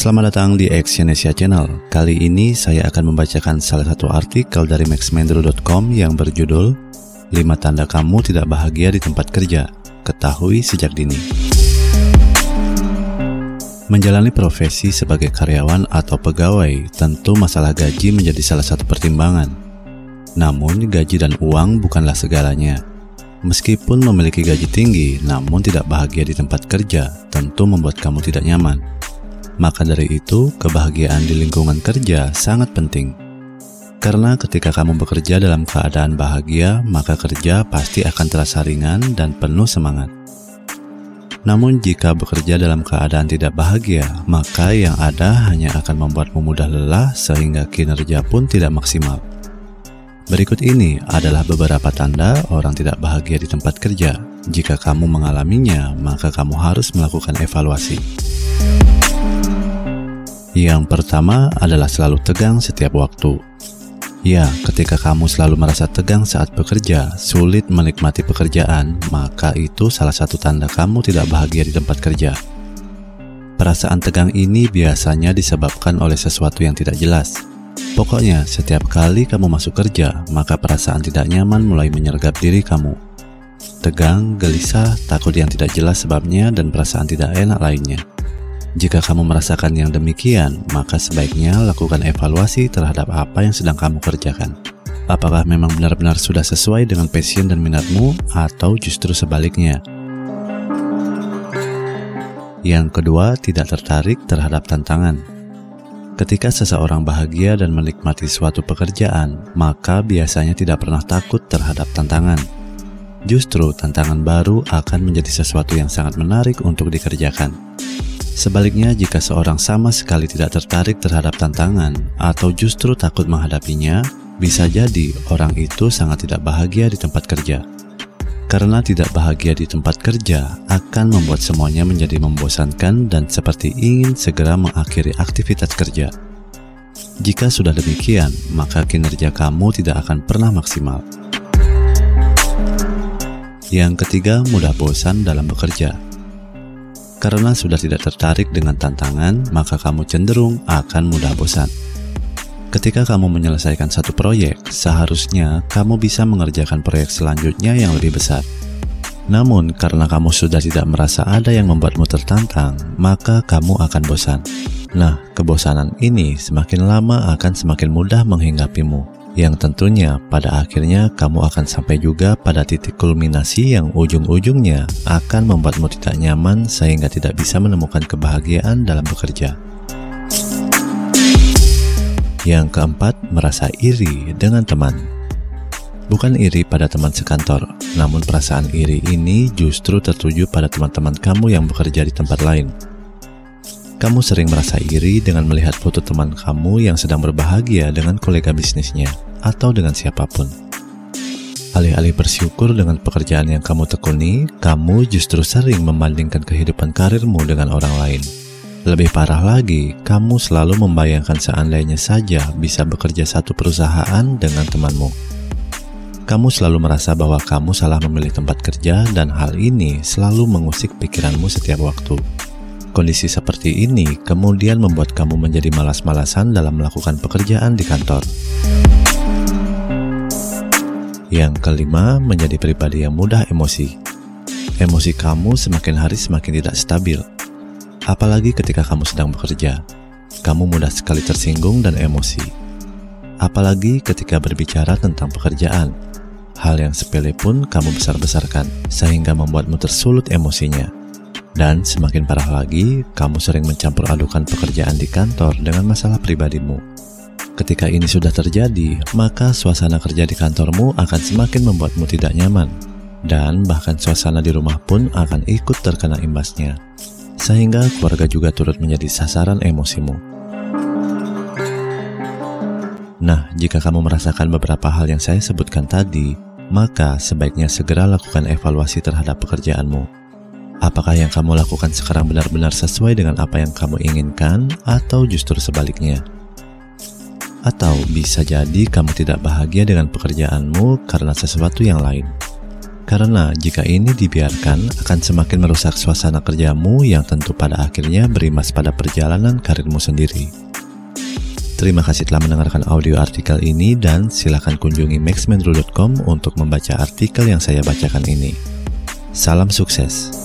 Selamat datang di Exyonesia Channel. Kali ini saya akan membacakan salah satu artikel dari maxmendro.com yang berjudul 5 tanda kamu tidak bahagia di tempat kerja. Ketahui sejak dini. Menjalani profesi sebagai karyawan atau pegawai, tentu masalah gaji menjadi salah satu pertimbangan. Namun, gaji dan uang bukanlah segalanya. Meskipun memiliki gaji tinggi, namun tidak bahagia di tempat kerja, tentu membuat kamu tidak nyaman. Maka dari itu, kebahagiaan di lingkungan kerja sangat penting. Karena ketika kamu bekerja dalam keadaan bahagia, maka kerja pasti akan terasa ringan dan penuh semangat. Namun jika bekerja dalam keadaan tidak bahagia, maka yang ada hanya akan membuatmu mudah lelah sehingga kinerja pun tidak maksimal. Berikut ini adalah beberapa tanda orang tidak bahagia di tempat kerja. Jika kamu mengalaminya, maka kamu harus melakukan evaluasi. Yang pertama adalah selalu tegang setiap waktu. Ya, ketika kamu selalu merasa tegang saat bekerja, sulit menikmati pekerjaan, maka itu salah satu tanda kamu tidak bahagia di tempat kerja. Perasaan tegang ini biasanya disebabkan oleh sesuatu yang tidak jelas. Pokoknya, setiap kali kamu masuk kerja, maka perasaan tidak nyaman mulai menyergap diri kamu. Tegang, gelisah, takut yang tidak jelas sebabnya, dan perasaan tidak enak lainnya. Jika kamu merasakan yang demikian, maka sebaiknya lakukan evaluasi terhadap apa yang sedang kamu kerjakan. Apakah memang benar-benar sudah sesuai dengan passion dan minatmu, atau justru sebaliknya? Yang kedua, tidak tertarik terhadap tantangan. Ketika seseorang bahagia dan menikmati suatu pekerjaan, maka biasanya tidak pernah takut terhadap tantangan. Justru tantangan baru akan menjadi sesuatu yang sangat menarik untuk dikerjakan. Sebaliknya, jika seorang sama sekali tidak tertarik terhadap tantangan atau justru takut menghadapinya, bisa jadi orang itu sangat tidak bahagia di tempat kerja. Karena tidak bahagia di tempat kerja akan membuat semuanya menjadi membosankan dan seperti ingin segera mengakhiri aktivitas kerja. Jika sudah demikian, maka kinerja kamu tidak akan pernah maksimal. Yang ketiga, mudah bosan dalam bekerja. Karena sudah tidak tertarik dengan tantangan, maka kamu cenderung akan mudah bosan. Ketika kamu menyelesaikan satu proyek, seharusnya kamu bisa mengerjakan proyek selanjutnya yang lebih besar. Namun, karena kamu sudah tidak merasa ada yang membuatmu tertantang, maka kamu akan bosan. Nah, kebosanan ini semakin lama akan semakin mudah menghinggapimu yang tentunya pada akhirnya kamu akan sampai juga pada titik kulminasi yang ujung-ujungnya akan membuatmu tidak nyaman sehingga tidak bisa menemukan kebahagiaan dalam bekerja. Yang keempat, merasa iri dengan teman. Bukan iri pada teman sekantor, namun perasaan iri ini justru tertuju pada teman-teman kamu yang bekerja di tempat lain. Kamu sering merasa iri dengan melihat foto teman kamu yang sedang berbahagia dengan kolega bisnisnya atau dengan siapa pun. Alih-alih bersyukur dengan pekerjaan yang kamu tekuni, kamu justru sering membandingkan kehidupan karirmu dengan orang lain. Lebih parah lagi, kamu selalu membayangkan seandainya saja bisa bekerja satu perusahaan dengan temanmu. Kamu selalu merasa bahwa kamu salah memilih tempat kerja dan hal ini selalu mengusik pikiranmu setiap waktu. Kondisi seperti ini kemudian membuat kamu menjadi malas-malasan dalam melakukan pekerjaan di kantor. Yang kelima, menjadi pribadi yang mudah emosi. Emosi kamu semakin hari semakin tidak stabil. Apalagi ketika kamu sedang bekerja, kamu mudah sekali tersinggung dan emosi. Apalagi ketika berbicara tentang pekerjaan, hal yang sepele pun kamu besar-besarkan sehingga membuatmu tersulut emosinya. Dan semakin parah lagi, kamu sering mencampur adukan pekerjaan di kantor dengan masalah pribadimu. Ketika ini sudah terjadi, maka suasana kerja di kantormu akan semakin membuatmu tidak nyaman. Dan bahkan suasana di rumah pun akan ikut terkena imbasnya. Sehingga keluarga juga turut menjadi sasaran emosimu. Nah, jika kamu merasakan beberapa hal yang saya sebutkan tadi, maka sebaiknya segera lakukan evaluasi terhadap pekerjaanmu Apakah yang kamu lakukan sekarang benar-benar sesuai dengan apa yang kamu inginkan, atau justru sebaliknya? Atau bisa jadi kamu tidak bahagia dengan pekerjaanmu karena sesuatu yang lain. Karena jika ini dibiarkan akan semakin merusak suasana kerjamu yang tentu pada akhirnya berimbas pada perjalanan karirmu sendiri. Terima kasih telah mendengarkan audio artikel ini dan silakan kunjungi maxmenru.com untuk membaca artikel yang saya bacakan ini. Salam sukses.